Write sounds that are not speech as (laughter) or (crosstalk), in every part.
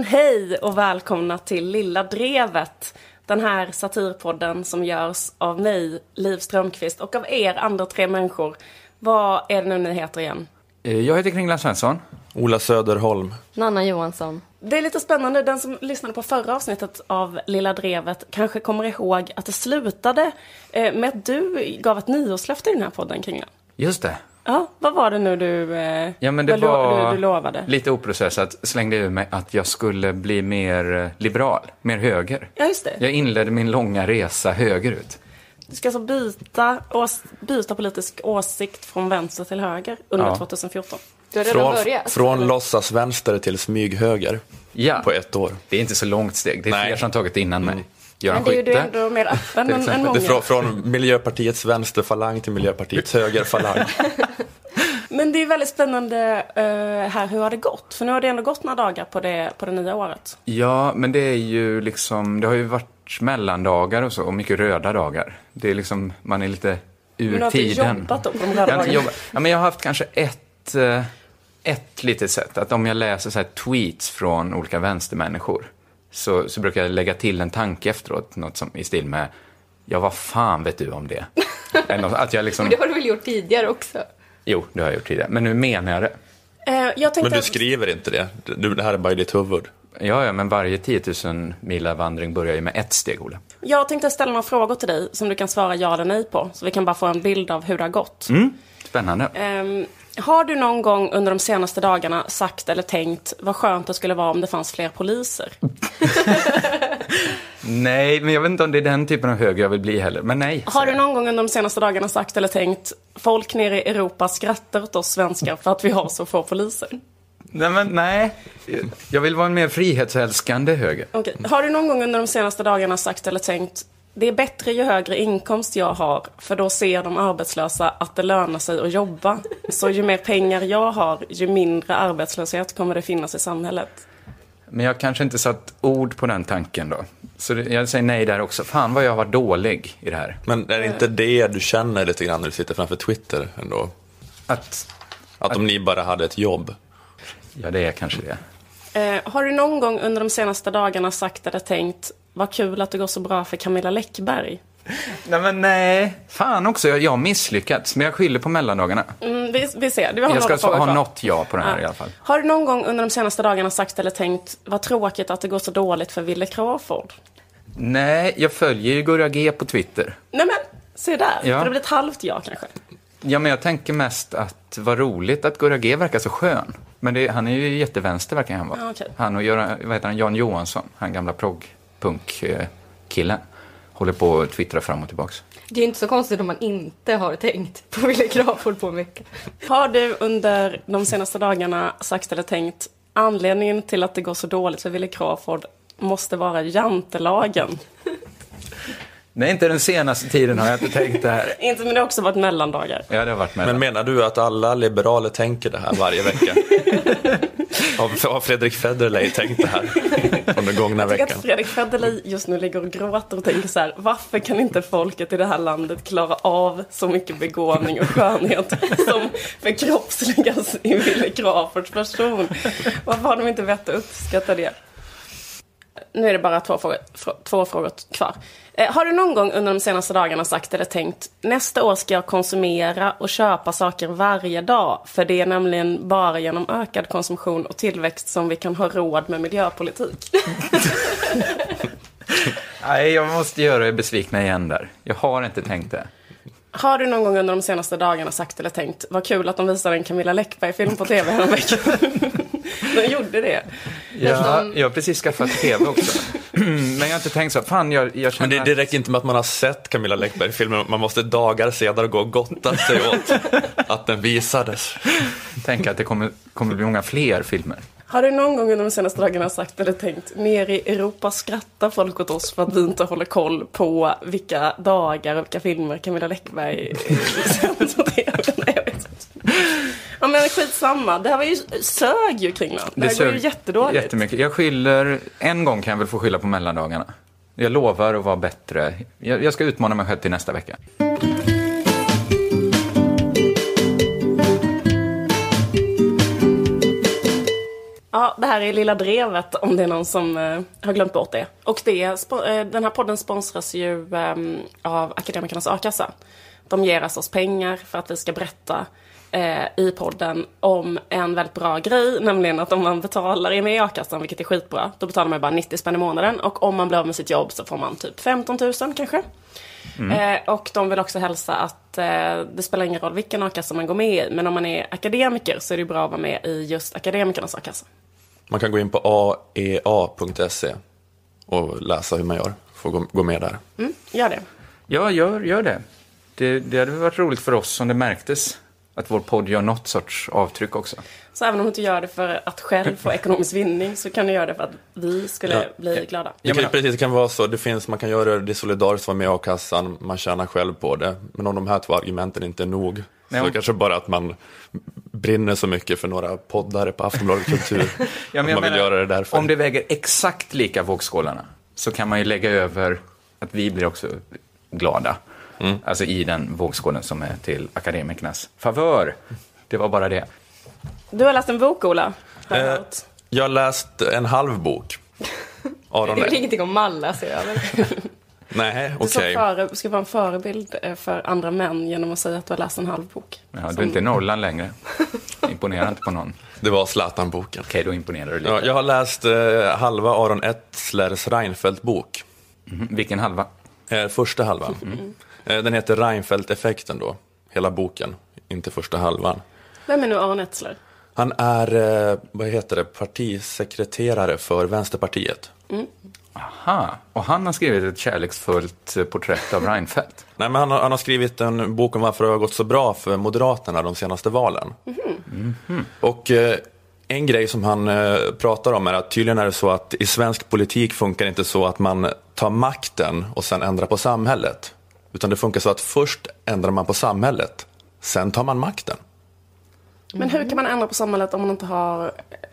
men hej och välkomna till Lilla Drevet. Den här satirpodden som görs av mig, Liv Strömqvist, och av er andra tre människor. Vad är det nu ni heter igen? Eh, Jag heter Kringland Svensson. Ola Söderholm. Nanna Johansson. Det är lite spännande, den som lyssnade på förra avsnittet av Lilla Drevet kanske kommer ihåg att det slutade eh, med att du gav ett nyårslöfte i den här podden, Kringlan. Just det. Ja, vad var det nu du, eh, Ja, men det var du, du lovade? lite oprocessat. Slängde ur mig att jag skulle bli mer eh, liberal, mer höger. Ja, just det. Jag inledde min långa resa högerut. Du ska alltså byta, ås, byta politisk åsikt från vänster till höger under Ja. 2014. Du har redan Från, börjat? från låtsas vänster till smyghöger Ja, på ett år. det är inte så långt steg. Det är Nej. fler som tagit innan mig. Göran Men det är ju du Skytte. ändå mer öppen (laughs) Till än, än många. Det är från, från Miljöpartiets vänsterfalang till Miljöpartiets högerfalang. (laughs) Men det är väldigt spännande eh, här, hur har det gått? För nu har det ändå gått några dagar på det, på det nya året. Ja, men det är ju liksom, det har ju varit mellandagar och så, och mycket röda dagar. Det är liksom, man är lite ur Men du har inte tiden. jobbat då på de röda har dagarna? Ja, men jag har haft kanske ett, eh, ett litet sätt. Att om jag läser så här tweets från olika vänstermänniskor så, så brukar jag lägga till en tanke efteråt. Något som i stil med, ja vad fan vet du om det? Att jag liksom, (laughs) Men det har du väl gjort tidigare också? jo, det har jag gjort tidigare. Men nu menar jag det. Eh, jag tänkte Men du att- skriver inte det. Du, det här är bara i ditt huvud. Ja, ja, men varje 10 000 mila vandring börjar ju med ett steg, Ola. Jag tänkte ställa några frågor till dig som du kan svara ja eller nej på. Så vi kan bara få en bild av hur det har gått. Mm. Spännande. Ehm, har du någon gång under de senaste dagarna sagt eller tänkt vad skönt det skulle vara om det fanns fler poliser? (laughs) Nej, men jag vet inte om det är den typen av höger jag vill bli heller. Men nej. Har du någon gång under de senaste dagarna sagt eller tänkt folk nere i Europa skrattar åt oss svenskar för att vi har så få poliser? Nej, men nej. Jag vill vara en mer frihetsälskande höger. Okej. Har du någon gång under de senaste dagarna sagt eller tänkt det är bättre ju högre inkomst jag har, för då ser de arbetslösa att det lönar sig att jobba. Så ju mer pengar jag har, ju mindre arbetslöshet kommer det finnas i samhället. Men jag kanske inte satt ord på den tanken då. Så jag säger nej där också. Fan vad jag var dålig i det här. Men är det inte det du känner lite grann när du sitter framför Twitter ändå? Att, Att om ni bara hade ett jobb. ja det är kanske det. Eh, har du någon gång under de senaste dagarna sagt eller tänkt vad kul att det går så bra för Camilla Läckberg? Nej men nej. Fan också, jag, jag har misslyckats. Men jag skyller på mellandagarna. Mm, vi, vi ser, du har Jag ska frågor ha något ja på det här Ja. i alla fall. Har du någon gång under de senaste dagarna sagt eller tänkt vad tråkigt att det går så dåligt för Wille Crawford? Nej, jag följer ju Gurra G på Twitter. Nej men, se där. Ja. För det blir ett halvt ja kanske. Ja, men jag tänker mest att vad roligt att Gurra G verkar så skön. Men det, han är ju jättevänster verkar han vara. Ja, okej. Han och Göran, vad heter han, Jan Johansson, han gamla progg-punk-killen, håller på att twittra fram och tillbaks. Det är inte så konstigt om man inte har tänkt på Wille Crawford på mycket. Har du under de senaste dagarna sagt eller tänkt anledningen till att det går så dåligt för Wille Crawford måste vara jantelagen? Nej, inte den senaste tiden har jag inte tänkt det här. (laughs) Inte men det har också varit mellandagar. Ja, det har varit med. Men menar du att alla liberaler tänker det här varje vecka? (laughs) Har Fredrik Federley tänkt det här under gångna Jag tycker veckan? att Fredrik Federley just nu ligger och gråter och tänker så här, varför kan inte folket i det här landet klara av så mycket begåvning och skönhet som förkroppsligas i Wille Crawfords person? Varför har de inte vett att uppskatta det? Nu är det bara två frågor, fr- två frågor kvar. Eh, har du någon gång under de senaste dagarna sagt eller tänkt nästa år ska jag konsumera och köpa saker varje dag för det är nämligen bara genom ökad konsumtion och tillväxt som vi kan ha råd med miljöpolitik? (laughs) Nej, jag måste göra er besvikna igen där. Jag har inte tänkt det. Har du någon gång under de senaste dagarna sagt eller tänkt vad kul att de visade en Camilla Läckberg-film på tv häromveckan? (laughs) de gjorde det. Jag, jag har precis skaffat tv också. (clears throat) Men jag har inte tänkt så. Fan, jag, jag Men känner det, det räcker inte med att man har sett Camilla Läckberg-filmen, man måste dagar senare gå och gotta sig åt att den visades. att tänka att det kommer, kommer bli många fler filmer. Har du någon gång under de senaste dagarna sagt eller tänkt ner i Europa skrattar folk åt oss för att vi inte håller koll på vilka dagar och vilka filmer Camilla Läckberg inte. Ja men skitsamma, det här var ju sög ju kring det. Det här går ju sög jättedåligt. Jättemycket. Jag skyller, en gång kan jag väl få skylla på mellandagarna. Jag lovar att vara bättre. Jag, jag ska utmana mig själv till nästa vecka. Det här är Lilla Drevet om det är någon som eh, har glömt bort det. Och det, eh, den här podden sponsras ju ehm, av Akademikernas A-kassa. De ger alltså oss pengar för att vi ska berätta eh, i podden om en väldigt bra grej, nämligen att om man betalar in i a-kassan, vilket är skitbra, då betalar man bara 90 spänn i månaden och om man blir av med sitt jobb så får man typ 15 000 kanske. Eh, och de vill också hälsa att eh, det spelar ingen roll vilken a-kassa man går med i, men om man är akademiker så är det bra att vara med i just akademikernas a-kassa. Man kan gå in på aea.se och läsa hur man gör. Får gå, gå med där. Mm, gör det. Ja, gör, gör det. det. Det hade varit roligt för oss om det märktes att vår podd gör något sorts avtryck också. Så även om du inte gör det för att själv få ekonomisk vinning så kan du göra det för att vi skulle Ja. bli glada. Det kan, precis, det kan vara så. Det finns, man kan göra det solidariskt, vara med i a-kassan, man tjänar själv på det. Men om de här två argumenten inte är nog, Nej, så om- kanske bara att man brinner så mycket för några poddare på Aftonbladet Kultur. (laughs) Ja, men jag man vill menar, göra det därför. Om det väger exakt lika vågskålarna så kan man ju lägga över att vi blir också glada. Mm. Alltså i den vågskålen som är till akademikernas favör. Det var bara det. Du har läst en bok, Ola. Eh. Jag har läst en halv bok. (laughs) Aron, Det är väl ingenting om Malla ser jag. Nej, Du okej. ska, före, ska vara en förebild eh, för andra män genom att säga att du har läst en halv bok. Ja, du är inte i Norrland längre. Imponerar inte på någon. (laughs) Det var Zlatan-boken. Okej, då imponerar du lite. Ja, jag har läst eh, halva Aron Etzlers Reinfeldt-bok. Mhm. Vilken halva? Eh, första halvan. Eh, den heter Reinfeldt-effekten då, hela boken, inte första halvan. Vem är nu Aron Etzler? Han är, eh, vad heter det, partisekreterare för Vänsterpartiet. Aha, och han har skrivit ett kärleksfullt eh, porträtt av Reinfeldt. (laughs) Nej, men han, har, han har skrivit en bok om varför det har gått så bra för Moderaterna de senaste valen. Och eh, en grej som han eh, pratar om är att tydligen är det så att i svensk politik funkar det inte så att man tar makten och sen ändrar på samhället. Utan det funkar så att först ändrar man på samhället, sen tar man makten. Men hur kan man ändra på samhället om man inte har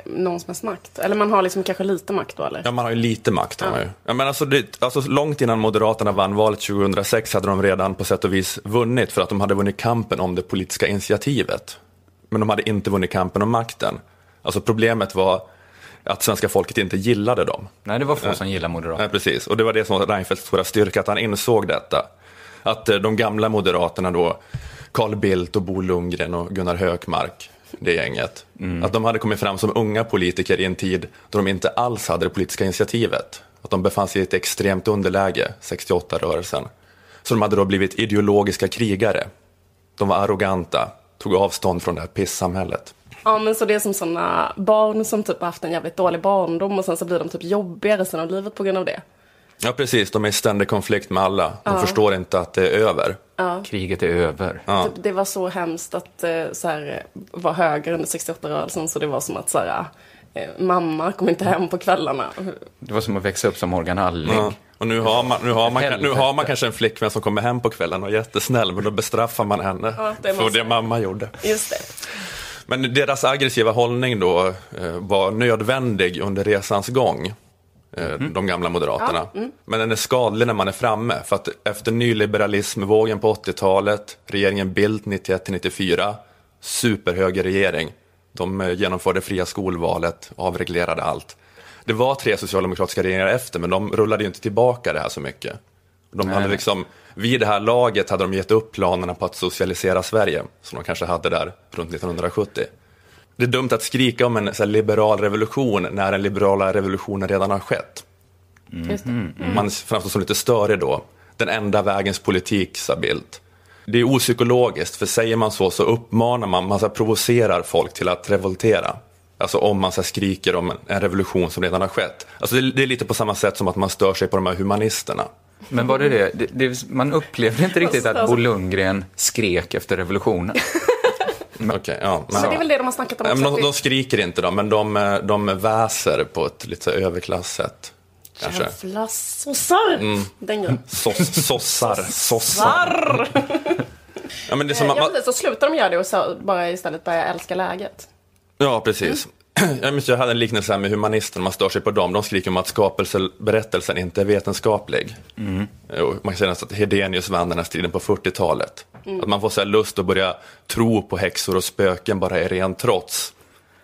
någon som helst makt? Eller man har liksom kanske lite makt då, eller? Ja, man har ju lite makt. Man ju. Ja, men alltså, det, alltså, långt innan Moderaterna vann valet 2006 hade de redan på sätt och vis vunnit för att de hade vunnit kampen om det politiska initiativet. Men de hade inte vunnit kampen om makten. Alltså problemet var att svenska folket inte gillade dem. Nej, det var få som gillar Moderaterna. Nej, precis. Och det var det som var Reinfeldts stora styrka, att han insåg detta. Att eh, de gamla Moderaterna då, Carl Bildt och Bo Lundgren och Gunnar Hökmark, det gänget. Att de hade kommit fram som unga politiker i en tid då de inte alls hade det politiska initiativet. Att de befann sig i ett extremt underläge, 68-rörelsen. Så de hade då blivit ideologiska krigare. De var arroganta, tog avstånd från det här pissamhället. Ja, men så det är som sådana barn som typ haft en jävligt dålig barndom och sen så blir de typ jobbigare resten av livet på grund av det. Ja, precis. De är i ständig konflikt med alla. De förstår inte att det är över. Kriget är över. Typ, det var så hemskt att eh, så här, vara höger under 68-rörelsen så det var som att så här, eh, mamma kom inte hem på kvällarna. Det var som att växa upp som Morgan Alling. Ja. Och nu har, man, nu, har man, nu har man kanske en flickvän som kommer hem på kvällen och är jättesnäll, men då bestraffar man henne Ja, det för det mamma gjorde. Just det. Men deras aggressiva hållning då eh, var nödvändig under resans gång, eh, de gamla moderaterna. Men den är skadlig när man är framme, för att efter nyliberalismvågen på 80-talet, regeringen Bildt 91-94, superhögerregering, de eh, genomförde fria skolvalet, avreglerade allt. Det var tre socialdemokratiska regeringar efter, men de rullade ju inte tillbaka det här så mycket. De hade liksom, vid det här laget hade de gett upp planerna på att socialisera Sverige, som de kanske hade där runt 1970. Det är dumt att skrika om en så här, liberal revolution när den liberala revolutionen redan har skett. Just det. Man framstår som lite störig då. Den enda vägens politik, sa Bildt. Det är opsykologiskt, för säger man så så uppmanar man, man så här, provocerar folk till att revoltera. Alltså om man så här, skriker om en- en revolution som redan har skett. Alltså det, det är lite på samma sätt som att man stör sig på de här humanisterna. Men var det det? det, det man upplevde inte riktigt att Alltså- Bo Lundgren skrek efter revolutionen. (laughs) Okej, ja. Men det är väl det de har snackat om men de, de skriker inte då, men de, eh, de väser på ett lite så överklasssätt. Jävla sossar! Den grejen. Soss, sossar, sossar. Ja, men det är som, man, Ja, så slutar de göra det och så bara istället börja älska läget. ja, precis. Minns, (clears throat) jag hade en liknelse här med humanisterna, man stör sig på dem. De skriker om att skapelseberättelsen inte är vetenskaplig. Och man kan säga att Hedenius vann den här striden på 40-talet. Att man får så här lust att börja tro på häxor och spöken bara i ren trots.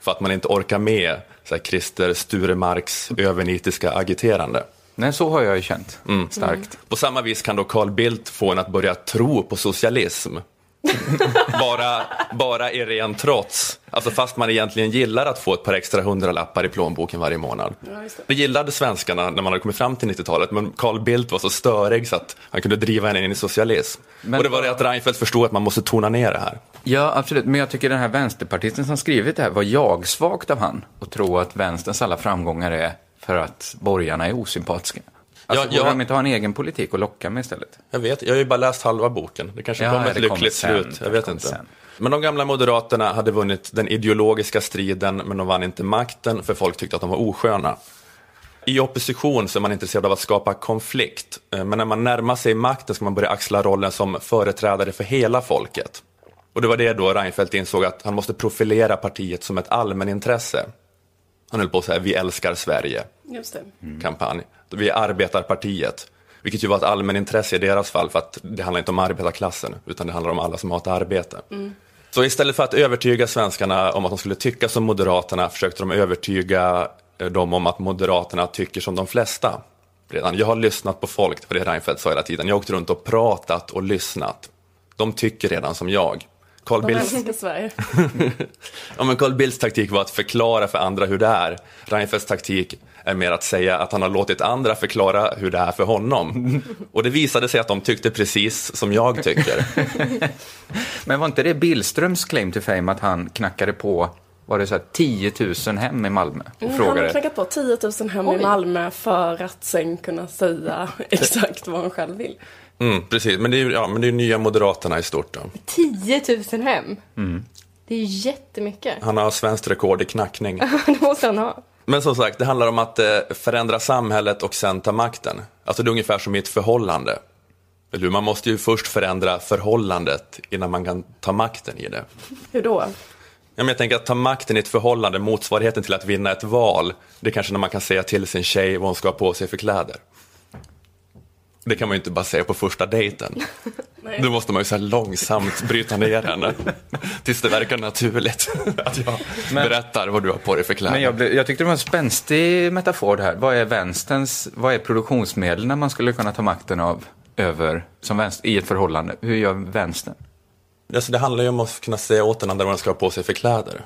För att man inte orkar med så här, Christer Sturemarks övernitiska agiterande. Nej, så har jag ju känt starkt. På samma vis kan då Carl Bildt få en att börja tro på socialism. (laughs) bara, bara i ren trots. Alltså fast man egentligen gillar att få ett par extra hundralappar i plånboken varje månad. Ja, det. Det gillade svenskarna när man hade kommit fram till 90-talet, men Carl Bildt var så störig så att han kunde driva en in i socialism. Men- och det var det att Reinfeldt förstod att man måste tona ner det här. Ja, absolut. Men jag tycker den här vänsterpartisten som skrivit det här var jag-svagt av han att tro att vänsterns alla framgångar är för att borgarna är osympatiska. Alltså, Ja, borde de inte ha en egen politik och locka med istället? Jag vet, jag har ju bara läst halva boken. Det kanske Ja, kommer ja, ett lyckligt slut, jag vet inte. sen. Men de gamla moderaterna hade vunnit den ideologiska striden, men de vann inte makten för folk tyckte att de var osköna. I opposition så är man intresserad av att skapa konflikt, eh, men när man närmar sig makten ska man börja axla rollen som företrädare för hela folket. Och det var det då Reinfeldt insåg att han måste profilera partiet som ett allmänintresse. Han höll på att säga vi älskar Sverige Just det. kampanj. Vi är arbetarpartiet. Vilket ju var ett allmänintresse i deras fall, för att det handlar inte om arbetarklassen, utan det handlar om alla som har ett arbete. Så istället för att övertyga svenskarna om att de skulle tycka som Moderaterna, försökte de övertyga eh, dem om att Moderaterna tycker som de flesta. Redan. Jag har lyssnat på folk, det var det Reinfeldt sa hela tiden. Jag har åkt runt och pratat och lyssnat. De tycker redan som jag. Carl De Bildt älskar Sverige. (laughs) Ja, men Carl Bildts taktik var att förklara för andra hur det är. Reinfeldts taktik är mer att säga att han har låtit andra förklara hur det är för honom. (laughs) Och det visade sig att de tyckte precis som jag tycker. (laughs) Men var inte det Billströms claim to fame att han knackade på, var det så här 10 000 hem i Malmö och Mm, Han har frågade? knackat på 10 000 hem Oj. i Malmö för att sen kunna säga exakt vad han själv vill. Mm, precis, men det är ju ja, men det är nya Moderaterna i stort. Då. 10 000 hem. Det är ju jättemycket. Han har svenskt rekord i knackning. (laughs) det måste han ha. Men som sagt, det handlar om att eh, förändra samhället och sen ta makten. Alltså det är ungefär som i ett förhållande. Eller? Man måste ju först förändra förhållandet innan man kan ta makten i det. Hur då? Ja, men jag tänker att ta makten i ett förhållande, motsvarigheten till att vinna ett val, det är kanske när man kan säga till sin tjej vad hon ska ha på sig för kläder. Det kan man ju inte bara säga på första dejten. (laughs) Nej. Då måste man ju så här långsamt bryta ner henne. Tills det verkar naturligt (laughs) att jag Men- berättar vad du har på dig för kläder. Men jag, blev, jag tyckte det var en spänstig metafor det här. Vad är vänsterns, vad är produktionsmedlen man skulle kunna ta makten av över som vänster, i ett förhållande? Hur gör vänstern? Alltså, det handlar ju om att kunna säga åt den andra vad den ska ha på sig för kläder.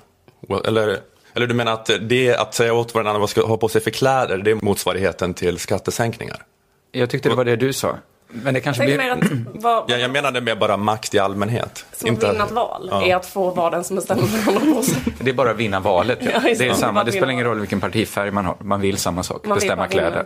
Eller, eller du menar att det att säga åt vad den ska ha på sig för kläder, det är motsvarigheten till skattesänkningar? Jag tyckte det var det du sa. Men det kanske blir... mer att (clears throat) vad, Ja, jag menade med bara makt i allmänhet. som att vinna ett val är att få vara den som bestämmer vad man har. Det är bara att vinna valet. Ja. Ja, det, är samma. Det spelar ingen roll vilken partifärg man har. Man vill samma sak. Man Bestämma bara vinna.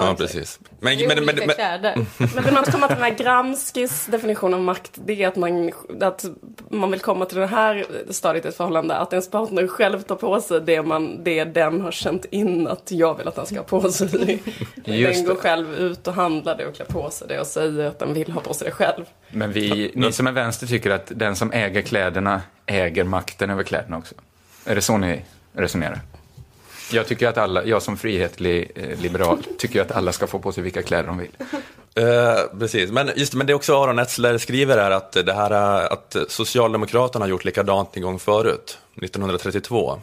Ja, precis. Men, Det är men, men, men, kläder. (laughs) Men vill man komma till den här Gramskis definition av makt, det är att man, att man vill komma till det här stadiet i ett förhållande, att ens partner själv tar på sig det, man, det den har känt in att jag vill att den ska ha på sig. (laughs) Just den går det. själv ut och handlar det och klär på sig det och säger att den vill ha på sig det själv. Men vi, ni som är vänster tycker att den som äger kläderna äger makten över kläderna också. Är det så ni resonerar? Jag tycker att alla, jag som frihetlig eh, liberal, (laughs) tycker att alla ska få på sig vilka kläder de vill. eh, precis. Men, just, det, men det är också Aron Etzler skriver här att, det här eh, att Socialdemokraterna har gjort likadant en gång förut, 1932.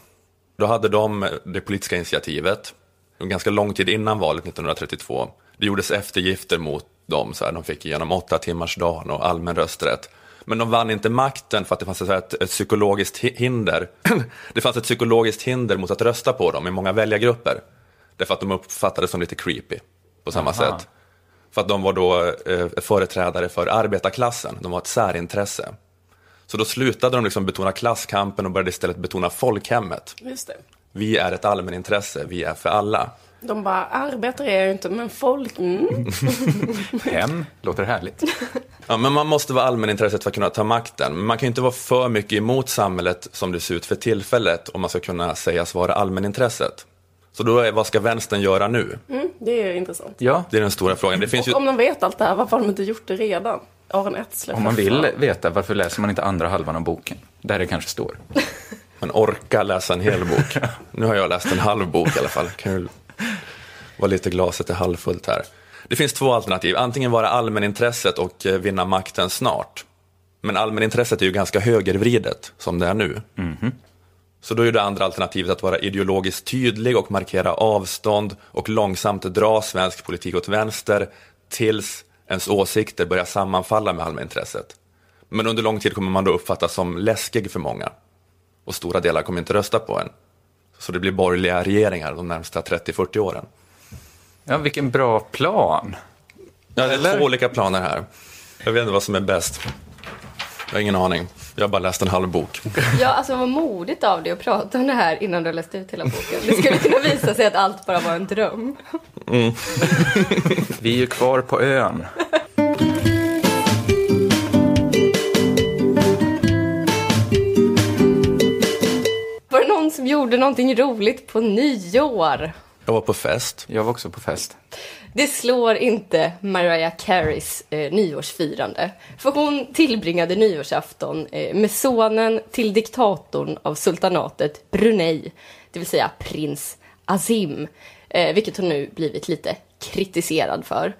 Då hade de det politiska initiativet, ganska lång tid innan valet 1932. Det gjordes eftergifter mot dem, så här, de fick igenom åtta timmars dagen och allmän rösträtt. Men de vann inte makten för att det fanns ett, ett, psykologiskt hi- hinder. (clears throat) det fanns ett psykologiskt hinder mot att rösta på dem i många väljargrupper. Därför att de uppfattades som lite creepy på samma Aha. sätt. För att de var då eh, företrädare för arbetarklassen, de var ett särintresse. Så då slutade de liksom betona klasskampen och började istället betona folkhemmet. Vi är ett allmänintresse, vi är för alla. De bara, arbetare är jag ju inte, men folk, mm. (laughs) Hem, låter härligt. Ja, men man måste vara allmänintresset för att kunna ta makten. Men man kan ju inte vara för mycket emot samhället som det ser ut för tillfället om man ska kunna sägas vara allmänintresset. Så då är vad ska vänstern göra nu? Mm, det är intressant. Ja, Det är den stora frågan. Det finns ju... Om de vet allt det här, varför har de inte gjort det redan? Aron Etzler. om man vill fan. veta, varför läser man inte andra halvan av boken? Där det kanske står. Man orkar läsa en hel bok. (laughs) Nu har jag läst en halv bok i alla fall. Kan ju vara lite glaset är halvfullt här. Det finns två alternativ. Antingen vara allmänintresset och eh, vinna makten snart. Men allmänintresset är ju ganska högervridet som det är nu. Så då är det andra alternativet att vara ideologiskt tydlig och markera avstånd och långsamt dra svensk politik åt vänster tills ens åsikter börjar sammanfalla med allmänintresset. Men under lång tid kommer man då uppfattas som läskig för många. Och stora delar kommer inte rösta på en. Så det blir borgerliga regeringar de närmsta 30-40 åren. Ja, vilken bra plan. Ja, det är Eller? två olika planer här. Jag vet inte vad som är bäst. Jag har ingen aning. Jag har bara läst en halv bok. Ja, alltså vad modigt av dig att prata om det här innan du har läst ut hela boken. Det skulle kunna visa sig att allt bara var en dröm. Vi är ju kvar på ön. Som gjorde någonting roligt på nyår? Jag var på fest. Jag var också på fest. Det slår inte Mariah Careys eh, nyårsfirande. För hon tillbringade nyårsafton eh, med sonen till diktatorn av sultanatet Brunei, det vill säga prins Azim, eh, vilket hon nu blivit lite kritiserad för.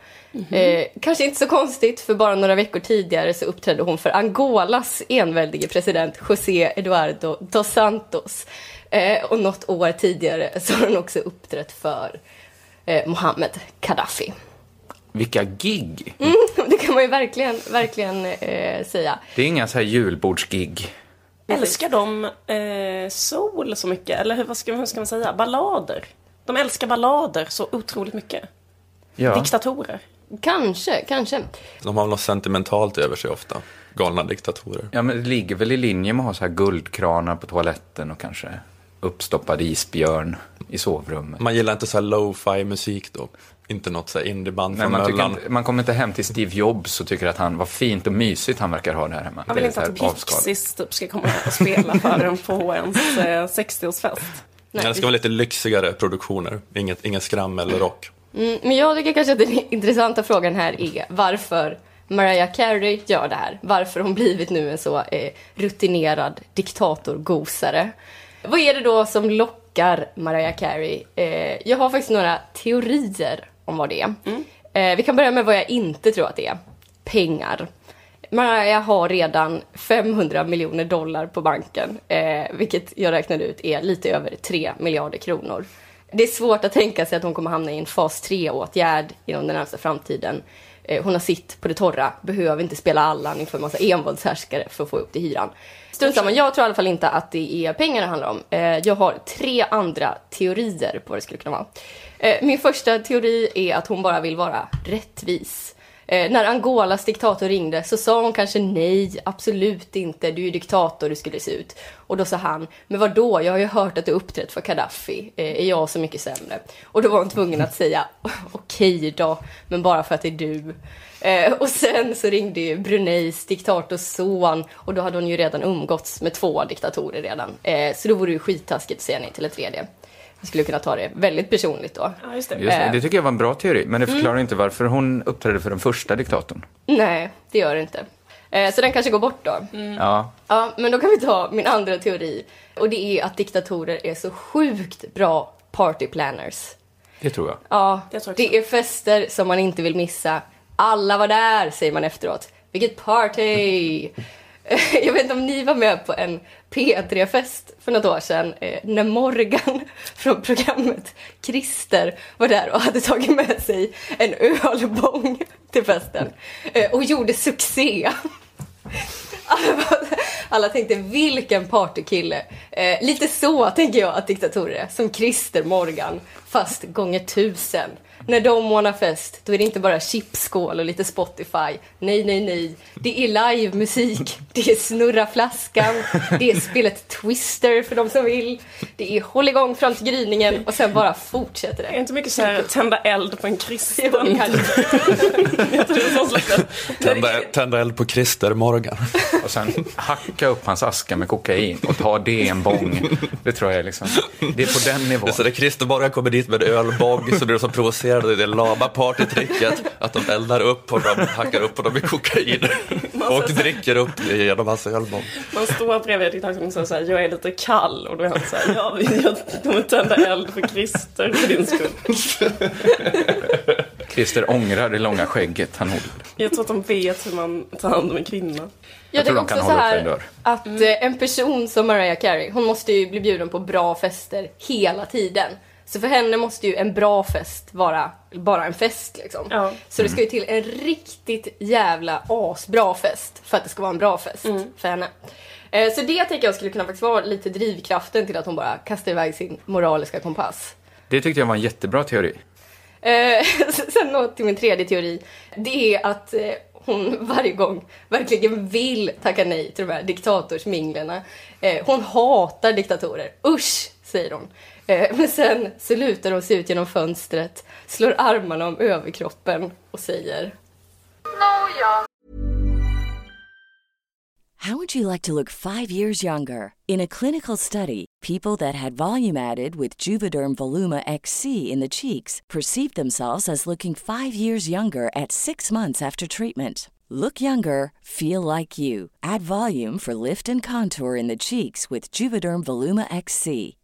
Eh, kanske inte så konstigt, för bara några veckor tidigare så uppträdde hon för Angolas enväldige president José Eduardo dos Santos. Eh, och något år tidigare så har hon också uppträtt för eh, Mohammed Gaddafi. Vilka gig! (laughs) Det kan man ju verkligen, verkligen eh, säga. Det är inga så här julbordsgig. Älskar de eh, soul så mycket? Eller hur, vad ska, hur ska man säga? Ballader? De älskar ballader så otroligt mycket. Ja. Diktatorer. Kanske, kanske. De har något sentimentalt över sig ofta. Galna diktatorer. ja, men det ligger väl i linje med att ha så här guldkranar på toaletten och kanske uppstoppad isbjörn i sovrummet. Man gillar inte så här lo-fi musik då. Inte något så här indieband Nej, från man, inte, man kommer inte hem till Steve Jobs och tycker att han var fint och mysigt han verkar ha där hemma. Jag Det vill inte här att. Pixies typ ska komma och spela för en på ens eh, 60-årsfest. Nej, det ska vara lite lyxigare produktioner. Inget, ingen skrammel eller rock. Mm, men jag tycker kanske att den intressanta frågan här är varför Mariah Carey gör det här. Varför hon blivit nu en så eh, rutinerad diktatorgosare. Vad är det då som lockar Mariah Carey? Eh, jag har faktiskt några teorier om vad det är. Eh, vi kan börja med vad jag inte tror att det är. Pengar. Mariah har redan 500 miljoner dollar på banken, eh, vilket jag räknade ut är lite över 3 miljarder kronor. Det är svårt att tänka sig att hon kommer hamna i en fas 3-åtgärd inom den närmsta framtiden. Eh, hon har sitt på det torra, behöver inte spela Allan inför en massa envåldshärskare för att få upp till hyran. Strunt samma, jag tror i alla fall inte att det är pengar det handlar om. Eh, jag har tre andra teorier på vad det skulle kunna vara. Eh, min första teori är att hon bara vill vara rättvis. Eh, när Angolas diktator ringde så sa hon kanske nej, absolut inte, du är ju diktator, du skulle se ut. Och då sa han, men vad då? jag har ju hört att du uppträtt för Gaddafi, eh, är jag så mycket sämre? Och då var hon tvungen att säga, (laughs) okej då, men bara för att det är du. Eh, och sen så ringde ju Bruneis diktators son och då hade hon ju redan umgåtts med två diktatorer redan. Eh, så då vore det ju skittaskigt att säga nej till en tredje. Jag skulle kunna ta det väldigt personligt då. Ja, just det. Just, det, det tycker jag var en bra teori, men det Mm. förklarar inte varför hon uppträdde för den första diktatorn. Nej, det gör det inte. Eh, så den kanske går bort då. Ja, Ja, men då kan vi ta min andra teori. Och det är att diktatorer är så sjukt bra party planners. det tror jag. Ja, Jag tror det är fester som man inte vill missa. Alla var där, säger man efteråt. Vilket party! (laughs) Jag vet inte om ni var med på en P3-fest för något år sedan eh, när Morgan (laughs) från programmet Christer var där och hade tagit med sig en ölbång till festen eh, och gjorde succé. (laughs) Alla, alla tänkte vilken partykille. Eh, lite så tänker jag att diktatorer är, som Christer Morgan, fast gånger tusen. När de ordnar fest, då är det inte bara chipsskål och lite Spotify. Nej, nej, nej. Det är livemusik, (laughs) det är snurra flaskan, det är spelet Twister för de som vill. Det är håll igång fram till gryningen och sen bara fortsätter Det är det. inte mycket så här tända eld på en kristen. Jo, det. (laughs) Tända, tända eld på Christer Morgan. (laughs) Och sen hacka upp hans aska med kokain och ta det i en bång. Det tror jag är liksom, det är på den nivån. Det är så där Christer Morgan kommer dit med ölbång så blir de så provocerade i det lama partytricket att de eldar upp honom, hackar upp honom i kokain och dricker upp det genom hans ölbång. Man står bredvid diktatorn och säger så här, jag är lite kall. Och då är han så här, ja, jag kommer tända eld för Christer för din skull. Christer ångrar det långa skägget han håller. Jag tror att de vet hur man tar hand om en kvinna. Jag tror tänker de också kan så hålla upp här en dörr. att eh, en person som Mariah Carey, hon måste ju bli bjuden på bra fester hela tiden. Så för henne måste ju en bra fest vara bara en fest liksom. Ja. Så det ska ju till en riktigt jävla asbra fest för att det ska vara en bra fest för henne. Eh, Så det tänker jag skulle kunna faktiskt vara lite drivkraften till att hon bara kastar iväg sin moraliska kompass. Det tyckte jag var en jättebra teori. Eh, (laughs) Sen då till min tredje teori. Det är att eh, hon varje gång verkligen vill tacka nej till de här diktatorsminglerna. Eh, Hon hatar diktatorer. Usch, säger hon. Eh, (laughs) Men sen så lutar hon sig ut genom fönstret, slår armarna om överkroppen och säger Nåja, How would you like to look five years younger? In a clinical study, people that had volume added with Juvederm Voluma XC in the cheeks perceived themselves as looking five years younger at six months after treatment. Look younger, feel like you. Add volume for lift and contour in the cheeks with Juvederm Voluma XC.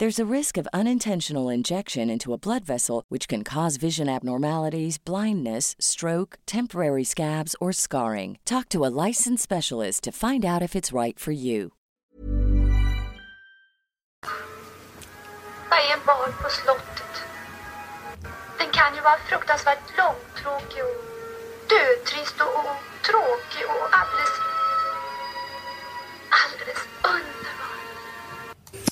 There's a risk of unintentional injection into a blood vessel, which can cause vision abnormalities, blindness, stroke, temporary scabs, or scarring. Talk to a licensed specialist to find out if it's right for you. en bal på slottet? Den kan ju vara fruktansvärt långtråkig och dödtrist och, och tråkig och alldeles, alldeles underbar.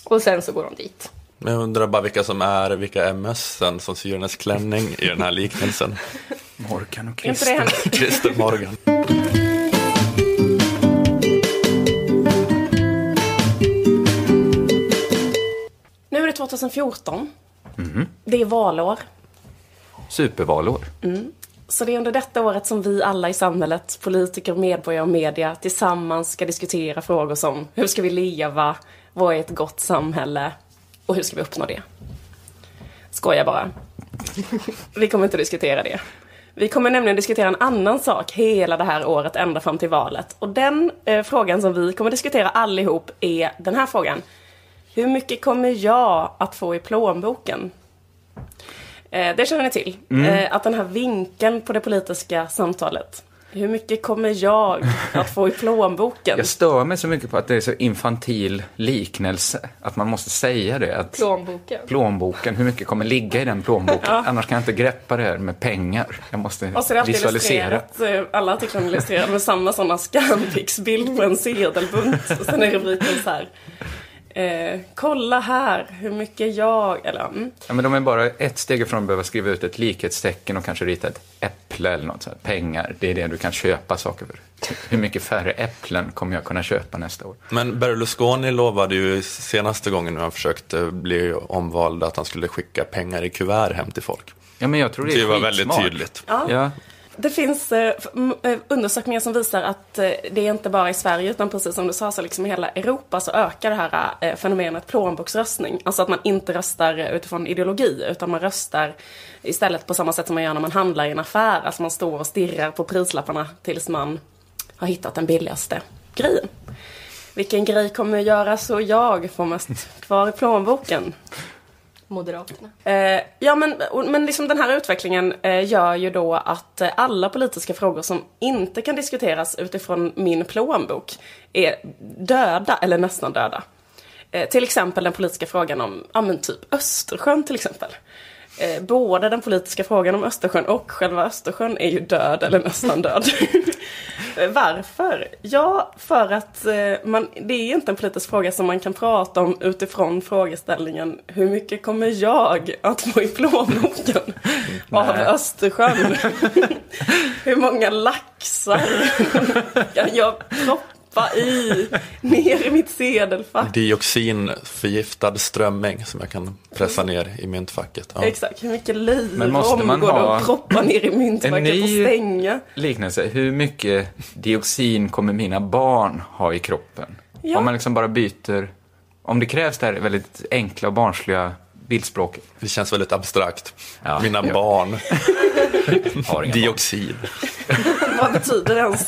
Och sen så går de dit. Men jag undrar bara vilka som är, vilka är mössen som syr hennes klänning i den här liknelsen. (laughs) Morgan och Christer. Christer (laughs) Morgan. Nu är det 2014. Det är valår. Supervalår. Så det är under detta året som vi alla i samhället, politiker, medborgare och media tillsammans ska diskutera frågor som hur ska vi leva, vad är ett gott samhälle och hur ska vi uppnå det? Skojar bara. (laughs) Vi kommer inte diskutera det. Vi kommer nämligen diskutera en annan sak hela det här året ända fram till valet. Och den eh, frågan som vi kommer diskutera allihop är den här frågan. Hur mycket kommer jag att få i plånboken? Eh, det känner ni till. Eh, att den här vinkeln på det politiska samtalet. Hur mycket kommer jag att få i plånboken? Jag stör mig så mycket på att det är så infantil liknelse. Att man måste säga det. Att Plånboken. plånboken, hur mycket kommer ligga i den plånboken? Annars kan jag inte greppa det här med pengar. Jag måste Och så är det visualisera. eh, alla artiklarna illustrerade med samma sådana Scanpix-bild på en sedelbunt. Och sen är rubriken så här. Eh, kolla här hur mycket jag... Eller, mm. Ja, men de är bara ett steg ifrån att behöva skriva ut ett likhetstecken och kanske rita ett äpple eller något sånt. Pengar, det är det du kan köpa saker för. (laughs) Hur mycket färre äpplen kommer jag kunna köpa nästa år? Men Berlusconi lovade ju senaste gången när han försökte bli omvald att han skulle skicka pengar i kuvert hem till folk. Ja, men jag tror det är Det var väldigt tydligt. Ja. Det finns eh, eh, undersökningar som visar att eh, det är inte bara i Sverige utan precis som du sa så liksom i hela Europa så ökar det här eh, fenomenet plånboksröstning. Alltså att man inte röstar eh, utifrån ideologi utan man röstar istället på samma sätt som man gör när man handlar i en affär. Alltså man står och stirrar på prislapparna tills man har hittat den billigaste grejen. Vilken grej kommer göra så jag får mest kvar i plånboken? Moderaterna. Eh, ja, men, men liksom den här utvecklingen eh, gör ju då att eh, alla politiska frågor som inte kan diskuteras utifrån min plånbok är döda, eller nästan döda. Eh, till exempel den politiska frågan om, ja men typ Östersjön till exempel. Eh, både den politiska frågan om Östersjön och själva Östersjön är ju död eller nästan död. (laughs) Eh, Varför? Ja, för att eh, man, det är inte en politisk fråga som man kan prata om utifrån frågeställningen hur mycket kommer jag att få i plånboken (laughs) av. Östersjön? (laughs) hur många laxar kan jag droppa i, ner i mitt sedelfack. Dioxinförgiftad strömming som jag kan pressa ner i myntfacket. Ja. Exakt, hur mycket Men måste löjrom man går det ha att droppa ner i En myntfacket ny- och stänga? Liknelse, hur mycket dioxin kommer mina barn ha i kroppen? Ja. Om man liksom bara byter, om det krävs det här väldigt enkla och barnsliga bildspråket. Det känns väldigt abstrakt. Ja, Mina ja. barn, (laughs) inga dioxid. Vad betyder ens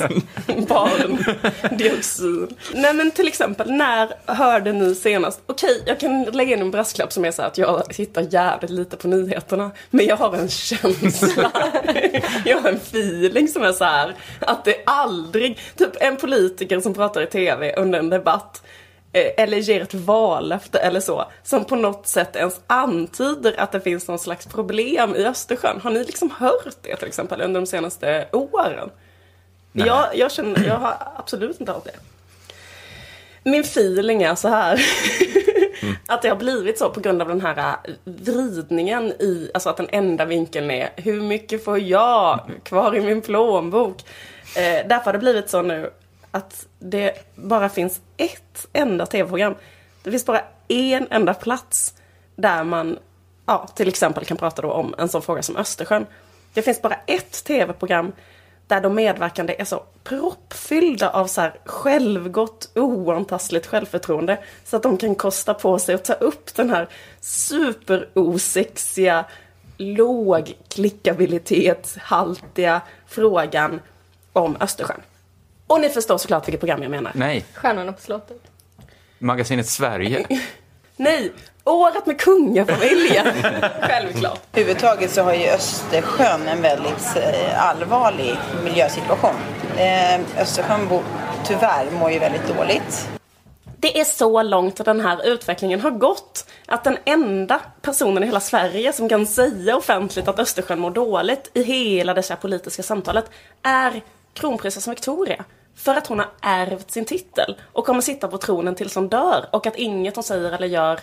barndioxin? Nej men till exempel, när hörde ni senast? Okej, jag kan lägga in en brasklapp som är så här att jag tittar jävligt lite på nyheterna. Men jag har en känsla, (laughs) jag har en feeling som är så här att det aldrig, typ en politiker som pratar i tv under en debatt eller ger ett vallöfte eller så, som på något sätt ens antyder att det finns någon slags problem i Östersjön. Har ni liksom hört det till exempel under de senaste åren? Jag, jag känner, jag har absolut inte hört det. Min feeling är så här. (laughs) att det har blivit så på grund av den här äh, vridningen i, alltså att den enda vinkeln är hur mycket får jag kvar i min plånbok? Eh, därför har det blivit så nu att det bara finns ett enda tv-program. Det finns bara en enda plats där man ja, till exempel kan prata då om en sån fråga som Östersjön. Det finns bara ett tv-program där de medverkande är så proppfyllda av så här självgott, oantastligt självförtroende. Så att de kan kosta på sig att ta upp den här superosexiga, låg klickabilitetshaltiga frågan om Östersjön. Och ni förstår såklart vilket program jag menar. Nej, Stjärnorna på slottet. magasinet Sverige. (laughs) Nej, Året med kungafamiljen! (laughs) Självklart. Överhuvudtaget så har ju Östersjön en väldigt eh, allvarlig miljösituation. Eh, Östersjön bo, tyvärr mår ju väldigt dåligt. Det är så långt den här utvecklingen har gått att den enda personen i hela Sverige som kan säga offentligt att Östersjön mår dåligt i hela det här politiska samtalet är kronprinsessan Victoria. För att hon har ärvt sin titel och kommer sitta på tronen tills hon dör och att inget hon säger eller gör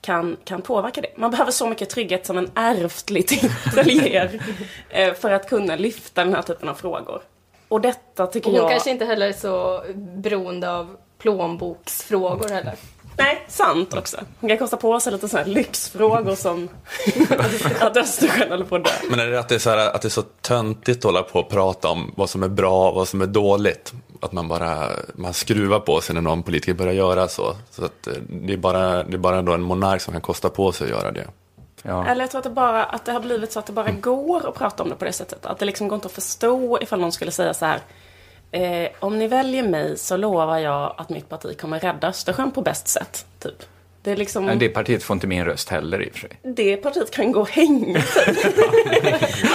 kan, kan påverka det. Man behöver så mycket trygghet som en ärftlig titel ger (laughs) eh, för att kunna lyfta den här typen av frågor. Och detta tycker Och hon jag... kanske inte heller är så beroende av plånboksfrågor heller. Nej, sant också. Hon kan kosta på sig lite sådana här lyxfrågor som (laughs) att Östersjön håller på att dö. Men är det att det är så, här, att det är så töntigt att hålla på och prata om vad som är bra och vad som är dåligt? Att man bara man skruvar på sig när någon politiker börjar göra så. så att eh, det, är bara, det är bara en monark som kan kosta på sig att göra det. Ja. Eller jag tror att det, bara, att det har blivit så att det bara går att prata om det på det sättet. Att det liksom går inte att förstå ifall någon skulle säga så här. Eh, om ni väljer mig så lovar jag att mitt parti kommer rädda Östersjön på bäst sätt. Typ. Det är liksom... Det partiet får inte min röst heller i och för sig. det partiet kan gå och hänga (laughs) sig.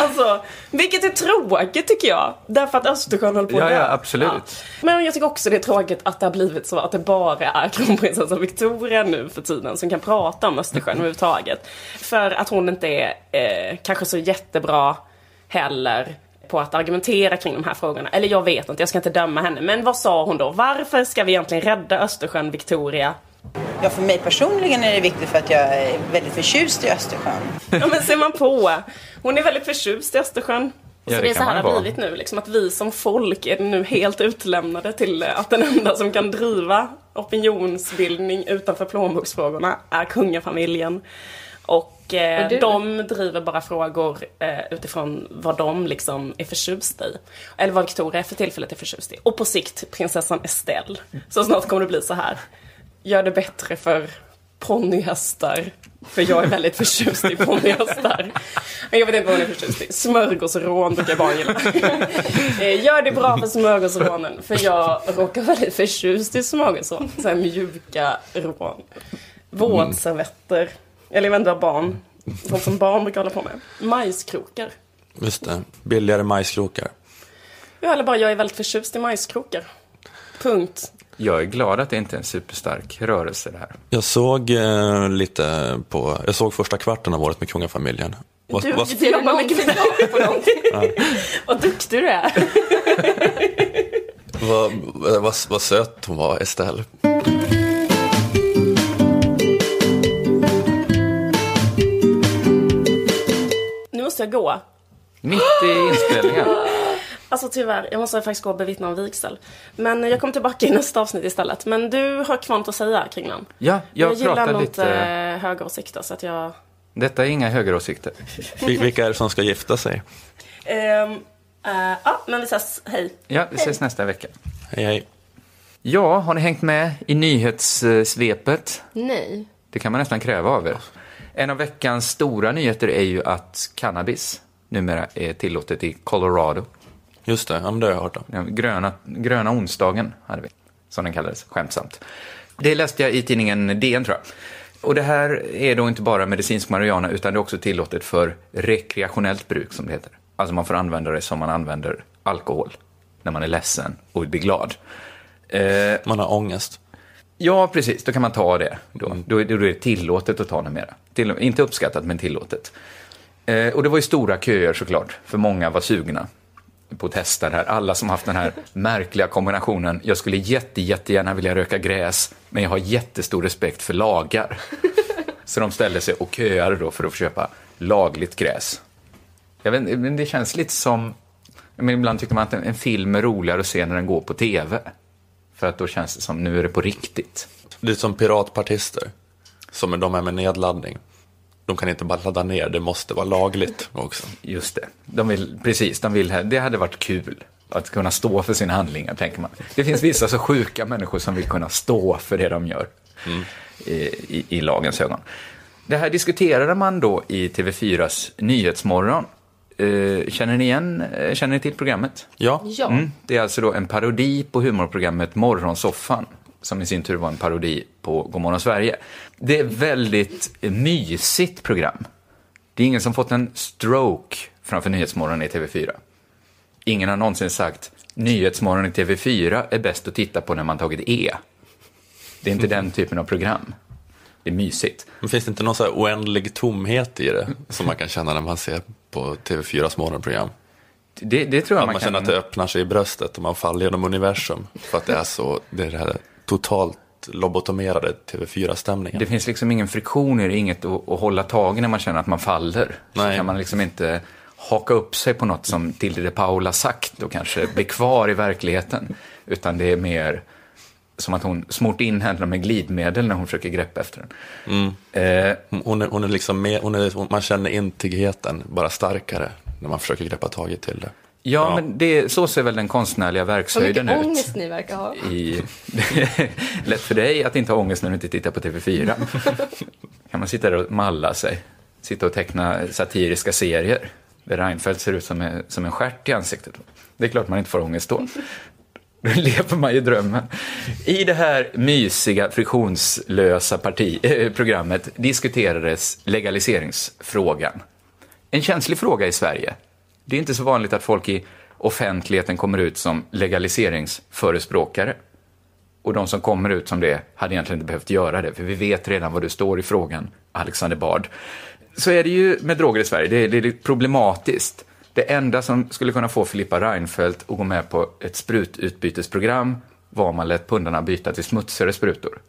alltså, vilket är tråkigt tycker jag. Därför att Östersjön håller på att Ja, ja, absolut. Men jag tycker också det är tråkigt att det har blivit så att det bara är kronprinsessan Victoria nu för tiden som kan prata om Östersjön överhuvudtaget. För att hon inte är eh, kanske så jättebra heller på att argumentera kring de här frågorna. Eller jag vet inte, jag ska inte döma henne. Men vad sa hon då? Varför ska vi egentligen rädda Östersjön, Victoria? Ja, för mig personligen är det viktigt för att jag är väldigt förtjust i Östersjön. Ja men ser man på. Hon är väldigt förtjust i Östersjön. Ja, så det det är så här det har blivit nu, liksom att vi som folk är nu helt utlämnade till att den enda som kan driva opinionsbildning utanför plånboksfrågorna är kungafamiljen. Och, eh, Och du? de driver bara frågor eh, utifrån vad de liksom är förtjusta i. Eller vad Victoria för tillfället är förtjust i. Och på sikt prinsessan Estelle. Så snart kommer det bli så här. Gör det bättre för ponnyhästar. För jag är väldigt förtjust i ponnyhästar. Men Jag vet inte vad hon är förtjust i. Smörgåsrån brukar barn gilla. Eh, Gör det bra för smörgåsrånen. För jag råkar väldigt förtjust i smörgåsrån. Så här mjuka rån. Våtservetter. Eller jag vet inte vad barn. Sånt som barn brukar hålla på med. Majskrokar. Just det, billigare majskrokar. Ja, eller bara jag är väldigt förtjust i majskrokar. Punkt. Jag är glad att det inte är en superstark rörelse det här. Jag såg eh, lite på, jag såg första kvarten av året med kungafamiljen. Du, vad, du jobbar mycket med på någonting. (laughs) Vad duktig du är. (laughs) vad, vad, vad söt hon var, Estelle. Måste jag gå. Mitt i (laughs) inspelningen. alltså tyvärr. Jag måste faktiskt gå och bevittna en vigsel. Men jag kommer tillbaka i nästa avsnitt istället. Men du har kvar något att säga kring den. Ja, jag, Jag gillar pratar nog lite... inte eh, högeråsikter så att jag... Detta är inga högeråsikter. Vil- Vilka är det som ska gifta sig? Ehm, eh, ja, men vi ses. Hej. Ja, vi ses nästa vecka. Hej, hej. Ja, har ni hängt med i nyhetssvepet? Nej. Det kan man nästan kräva av er. En av veckans stora nyheter är ju att cannabis numera är tillåtet i Colorado. Just det, ja, men det har jag hört om. Gröna, gröna onsdagen hade vi, som den kallades, skämtsamt. Det läste jag i tidningen DN tror jag. Och det här är då inte bara medicinsk marijuana utan det är också tillåtet för rekreationellt bruk som det heter. Alltså man får använda det som man använder alkohol när man är ledsen och blir glad. Eh, Man har ångest. Ja, precis. Då kan man ta det. Då, då, är- då är det tillåtet att ta det mera. Till, inte uppskattat, men tillåtet. Eh, och det var ju stora köer såklart, för många var sugna på att testa det här. Alla som haft den här (laughs) märkliga kombinationen, jag skulle jätte, jättegärna vilja röka gräs, men jag har jättestor respekt för lagar. (laughs) Så de ställde sig och köade då för att få köpa lagligt gräs. Jag vet, men det känns lite som, men ibland tycker man att en film är roligare att se när den går på tv. För att då känns det som, nu är det på riktigt. Det är som piratpartister. Som är de är med nedladdning. De kan inte bara ladda ner, det måste vara lagligt också. Just det. De vill, precis, de vill, det hade varit kul att kunna stå för sina handlingar, tänker man. Det finns vissa så sjuka människor som vill kunna stå för det de gör i, i, i lagens ögon. Det här diskuterade man då i TV4s Nyhetsmorgon. Eh, känner ni igen, eh, känner ni till programmet? Ja, Ja. Mm, det är alltså då en parodi på humorprogrammet Morgonsoffan, som i sin tur var en parodi på Godmorgon Sverige. Det är väldigt mysigt program. Det är ingen som fått en stroke framför Nyhetsmorgon i TV4. Ingen har någonsin sagt Nyhetsmorgon i TV4 är bäst att titta på när man tagit E. Det är inte den typen av program. Det är mysigt. men finns det inte någon så här oändlig tomhet i det? Som man kan känna när man ser på TV4s morgonprogram? Det, det tror jag Att man, man kan... känner att det öppnar sig i bröstet och man faller genom universum. För att det är så, det är det här totalt lobotomerade TV4-stämningen. Det finns liksom ingen friktion i det, inget att, att hålla tag i när man känner att man faller. Så Nej. kan man liksom inte haka upp sig på något som Tilde de Paula sagt och kanske bli kvar i verkligheten. Utan det är mer som att hon smort in händerna med glidmedel när hon försöker greppa efter den. Eh, Hon är, hon är liksom med, hon är, man känner intigheten bara starkare när man försöker greppa tag i till det. ja, Ja. men det, så ser väl den konstnärliga Vad verkshöjden mycket ut. ångest ni verkar ha. i... (laughs) Lätt för dig att inte ha ångest när du inte tittar på TV4. (laughs) kan man sitta där och malla sig. Sitta och teckna satiriska serier. Där Reinfeldt ser ut som en, som en stjärt i ansiktet. Det är klart man inte får ångest då. Då (laughs) lever man ju drömmen. I det här mysiga, friktionslösa parti, eh, programmet diskuterades legaliseringsfrågan. En känslig fråga i Sverige. Det är inte så vanligt att folk i offentligheten kommer ut som legaliseringsförespråkare. Och de som kommer ut som det hade egentligen inte behövt göra det, för vi vet redan vad du står i frågan, Alexander Bard. Så är det ju med droger i Sverige, det är, det är problematiskt. Det enda som skulle kunna få Filippa Reinfeldt att gå med på ett sprututbytesprogram var om man lät pundarna byta till smutsigare sprutor.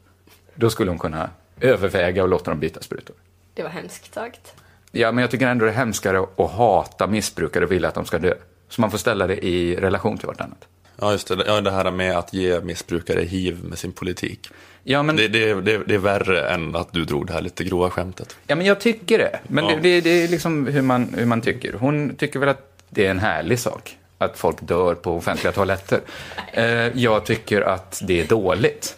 Då skulle hon kunna överväga och låta dem byta sprutor. Det var hemskt sagt. Ja, men jag tycker ändå det är hemskare att hata missbrukare och vilja att de ska dö. Så man får ställa det i relation till vartannat. Ja, just det. Ja, det här med att ge missbrukare hiv med sin politik. Ja, men, Det, det, det, det är värre än att du drog det här lite grova skämtet. ja, men jag tycker det. Men Ja. det, är liksom hur man, hur man tycker. Hon tycker väl att det är en härlig sak att folk dör på offentliga toaletter. (laughs) Eh, jag tycker att det är dåligt.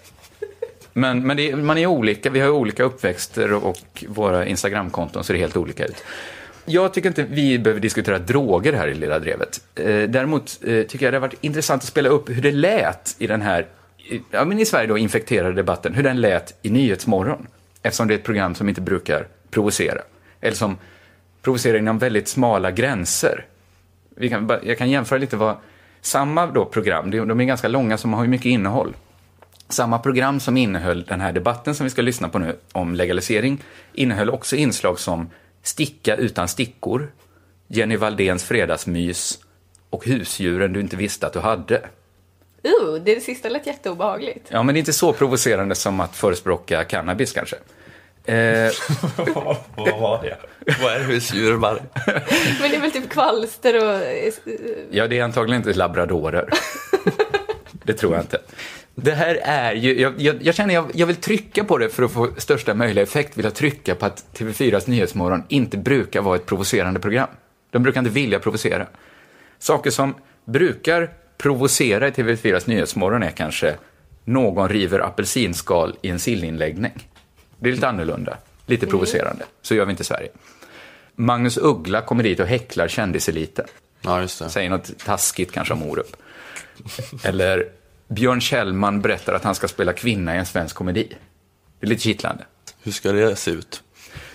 Men, men är- man är olika, vi har olika uppväxter och våra Instagramkonton ser helt olika ut. Jag tycker inte vi behöver diskutera droger här i Lilla Drevet. Eh, däremot eh, tycker jag det har varit intressant att spela upp hur det lät i den här, ja men i Sverige då infekterade debatten, hur den lät i Nyhetsmorgon. Eftersom det är ett program som inte brukar provocera. Eller som provocerar inom väldigt smala gränser. Vi kan, jag kan jämföra lite vad, samma då program, de de är ganska långa så man har ju mycket innehåll. Samma program som innehöll den här debatten som vi ska lyssna på nu om legalisering innehöll också inslag som Sticka utan stickor, Jenny Valdéns fredagsmys och Husdjuren du inte visste att du hade. Uh, det sista lät jätteobehagligt. Ja, men det är inte så provocerande som att förespråka cannabis kanske. Eh, (laughs) Vad var det? Vad är husdjur? Men det är väl typ kvalster och... eh, ja, det är antagligen inte labradorer. det tror jag inte. Det här är ju, jag, jag, jag känner jag, jag vill trycka på det för att få största möjliga effekt, vill jag trycka på att TV4s Nyhetsmorgon inte brukar vara ett provocerande program. De brukar inte vilja provocera. Saker som brukar provocera i TV4s Nyhetsmorgon är kanske någon river apelsinskal i en sillinläggning. Det är lite annorlunda, lite provocerande. Så gör vi inte i Sverige. Magnus Uggla kommer dit och häcklar kändiseliten. Ja, just det. Säger något taskigt kanske om Orup. Eller Björn Kjellman berättar att han ska spela kvinna i en svensk komedi. Det är lite kittlande. Hur ska det se ut?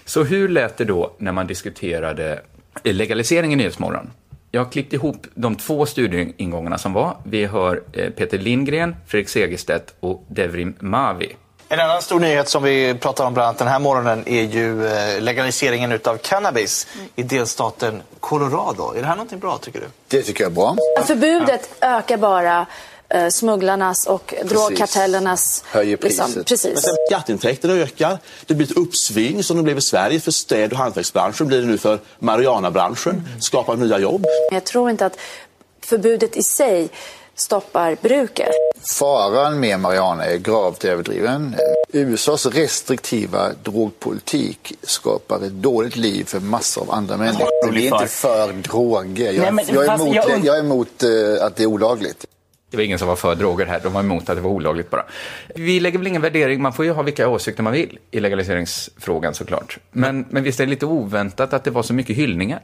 Så hur lät det då när man diskuterade legalisering i Nyhetsmorgon? Jag har klippt ihop de två studieingångarna som var. Vi hör eh, Peter Lindgren, Fredrik Segerstedt och Devrim Mavi. En annan stor nyhet som vi pratar om bland annat den här morgonen är ju eh, legaliseringen utav cannabis i delstaten Colorado. Är det här någonting bra tycker du? Det tycker jag är bra. Förbudet ökar bara eh, smugglarnas och drogkartellernas... Höjer priset. precis. Skatteintäkterna ökar. Det blir ett uppsving som det blev i Sverige för städ och hantverksbranschen. blir det nu för marijuanabranschen. Skapar nya jobb. Jag tror inte att förbudet i sig stoppar bruket. Faran med marijuana är gravt överdriven. USAs restriktiva drogpolitik skapar ett dåligt liv för massor av andra människor. Vi är inte för droger. Jag, Nej, men jag är fast emot, jag- jag är emot eh, att det är olagligt. Det var ingen som var för droger här, de var emot att det var olagligt bara. Vi lägger väl ingen värdering, man får ju ha vilka åsikter man vill i legaliseringsfrågan såklart. Men, men visst är det lite oväntat att det var så mycket hyllningar?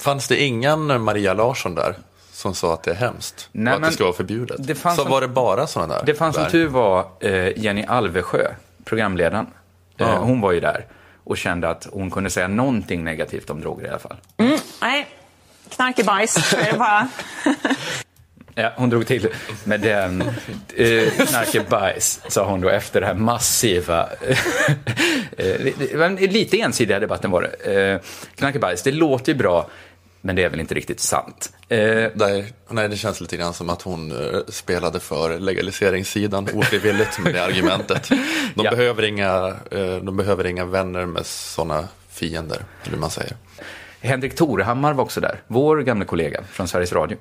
Fanns det ingen Maria Larsson där som sa att det är hemskt Nej, och att men det ska vara förbjudet? det fanns så som- var det bara sådana där? Det fanns som tur var eh, Jenny Alvesjö, programledaren. Eh, Ja. Hon var ju där och kände att hon kunde säga någonting negativt om droger i alla fall. Nej, knarkebajs. är det bara. (laughs) (laughs) Ja, hon drog till med den eh, knarkebajs, sa hon då efter det här massiva... eh, en lite ensidiga debatten var det. Eh, knarkebajs, det låter ju bra, men det är väl inte riktigt sant. Eh, Nej, nej, det känns lite grann som att hon eh, spelade för legaliseringssidan ofrivilligt med det argumentet. De, (laughs) Ja. behöver inga, eh, de behöver inga vänner med sådana fiender, eller hur man säger. Henrik Torehammar var också där, vår gamla kollega från Sveriges Radio.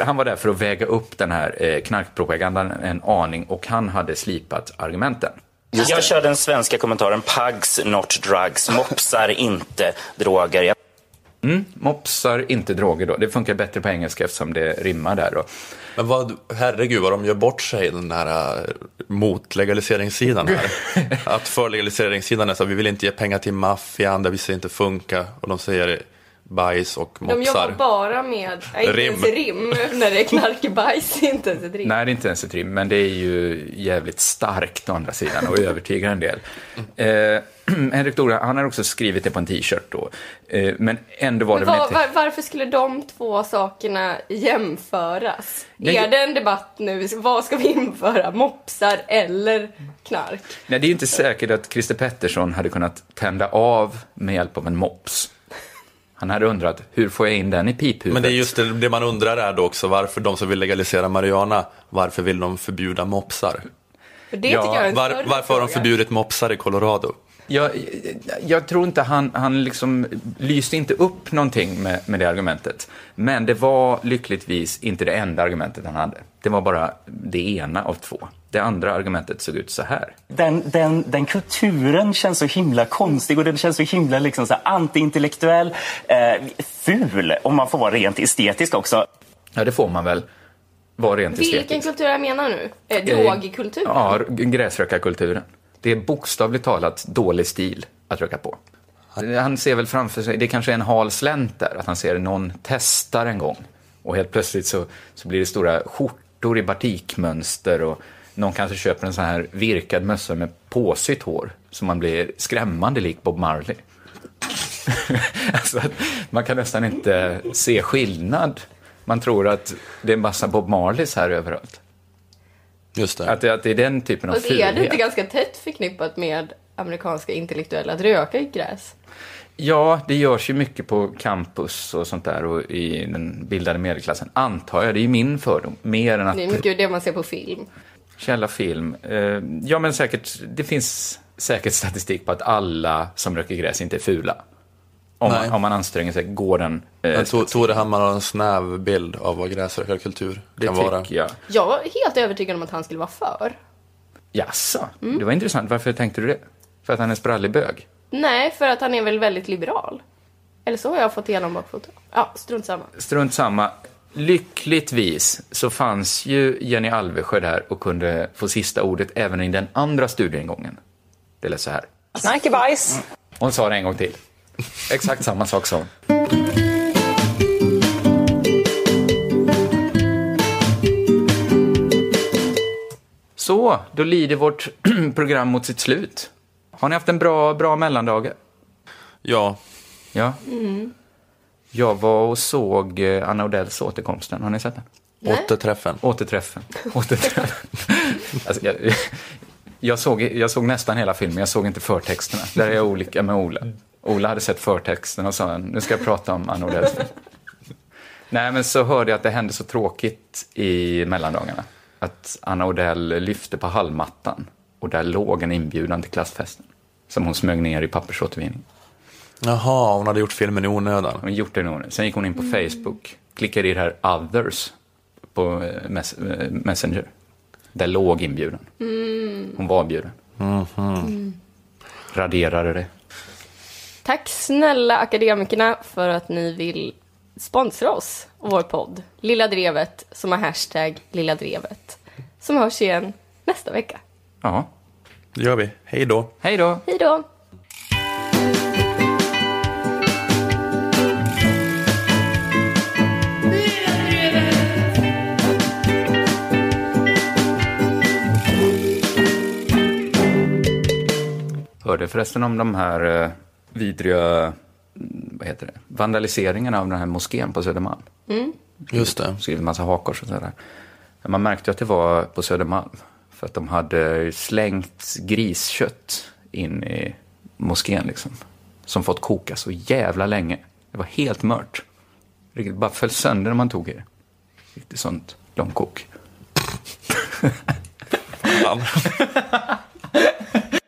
Han var där för att väga upp den här eh, knarkpropagandan en aning och han hade slipat argumenten. Jag kör den svenska kommentaren Pugs not drugs, mopsar inte droger. Jag Mm, mopsar, inte droger då. Det funkar bättre på engelska eftersom det rimmar där då. Men vad, herregud vad de gör bort sig den här eh, mot legaliseringssidan här. (laughs) att för legaliseringssidan är så att vi vill inte ge pengar till maffian, det visar inte funka. Och de säger bajs och De jobbar mopsar. bara med, nej, inte Rim. ens rim, (laughs) när det är knarkebajs, inte ens ett rim. Nej, det är inte ens ett rim, men det är ju jävligt starkt å andra sidan och övertygar en del. Eh, (clears throat) Henrik Dora, han har också skrivit det på en t-shirt då. Eh, men ändå var Men det var, inte... var, varför skulle de två sakerna jämföras? Nej, är det en debatt nu? Vad ska vi införa? Mopsar eller knark? Nej, det är ju inte säkert att Christer Pettersson hade kunnat tända av med hjälp av en mops. Han hade undrat, hur får jag in den i piphuvudet? Men det är just det, det man undrar är då också varför de som vill legalisera marijuana, varför vill de förbjuda mopsar? För det tycker jag är en var, varför har de förbjudit mopsar i Colorado? Jag, jag tror inte han, han liksom lyste inte upp någonting med, med det argumentet. Men det var lyckligtvis inte det enda argumentet han hade. Det var bara det ena av två. Det andra argumentet såg ut så här. Den, den, den kulturen känns så himla konstig och den känns så himla liksom så antiintellektuell, eh, ful om man får vara rent estetisk också. Ja, det får man väl vara rent Vilken estetiskt. kultur jag menar nu? Eh, drogkultur? Ja, gräsrökarkulturen. Det är bokstavligt talat dålig stil att röka på. Han ser väl framför sig, det kanske är en hal slänt där, att han ser någon testar en gång. Och helt plötsligt så, så blir det stora skjortor i batikmönster och någon kanske köper en sån här virkad mössa med påsytt hår. Så man blir skrämmande lik Bob Marley. (laughs) alltså, att man kan nästan inte se skillnad. Man tror att det är en massa Bob Marleys här överallt. Just det. Att att det är den typen av Och är det inte fulhet. ganska tätt förknippat med amerikanska intellektuella att röka i gräs? Ja, det görs ju mycket på campus och sånt där och i den bildade medelklassen, antar jag. Det är ju min fördom. Mer än att Det är mycket det man ser på film. Källa film. Eh, ja, men säkert, det finns säker statistik på att alla som röker gräs inte är fula. Om, man, om man anstränger sig går den... eh, Men Tore Hammar har en snäv bild av vad gräsrökarkultur det kan tycker vara. jag. Jag var helt övertygad om att han skulle vara för. Jaså? Mm. Det var intressant. Varför tänkte du det? För att han är sprallig bög? Nej, för att han är väl väldigt liberal. Eller så har jag fått igenom bakfoten. Ja, strunt samma. Strunt samma. Lyckligtvis så fanns ju Jenny Alvesjö där och kunde få sista ordet även i den andra studieingången. Det lät så här. Knarkebajs. Hon sa det en gång till. Exakt samma sak sa hon. Så, då lider vårt (clears throat) program mot sitt slut. Har ni haft en bra, bra mellandagar? Ja. Ja. Jag var och såg eh, Anna Odells Återkomsten. Har ni sett den? Återträffen. Återträffen. (laughs) Återträffen. alltså, jag, jag, såg, jag såg nästan hela filmen, jag såg inte förtexterna. Där är jag olika med Ola. Ola hade sett förtexten och sa nu ska jag prata om Anna Odells film. Nej, men så hörde jag att det hände så tråkigt i mellandagarna. Att Anna Odell lyfte på hallmattan och där låg en inbjudan till klassfesten. Som hon smög ner i pappersåtervinning. Jaha, hon hade gjort filmen i onödan. Hon gjort det nog. Sen gick hon in på Facebook, klickade i det här others på eh, mess- eh, Messenger. Där låg inbjudan. Mm. Hon var bjuden. Mm. Raderade det. Tack snälla akademikerna för att ni vill sponsra oss och vår podd Lilla Drevet som har hashtag Lilla Drevet. Som hörs igen nästa vecka. Ja. Det gör vi. Hej då. Hej då. Hej då! Hörde förresten om de här eh, vidriga mm, vad heter det? vandaliseringarna av den här moskén på Södermalm. Mm. Just det. Skrivit en massa hakors och sådär. Man märkte att det var på Södermalm. För att de hade slängt griskött in i moskén liksom. Som fått koka så jävla länge. Det var helt mört. Det bara föll sönder när man tog i det. Riktigt sånt långkok. (laughs) Fan. (laughs)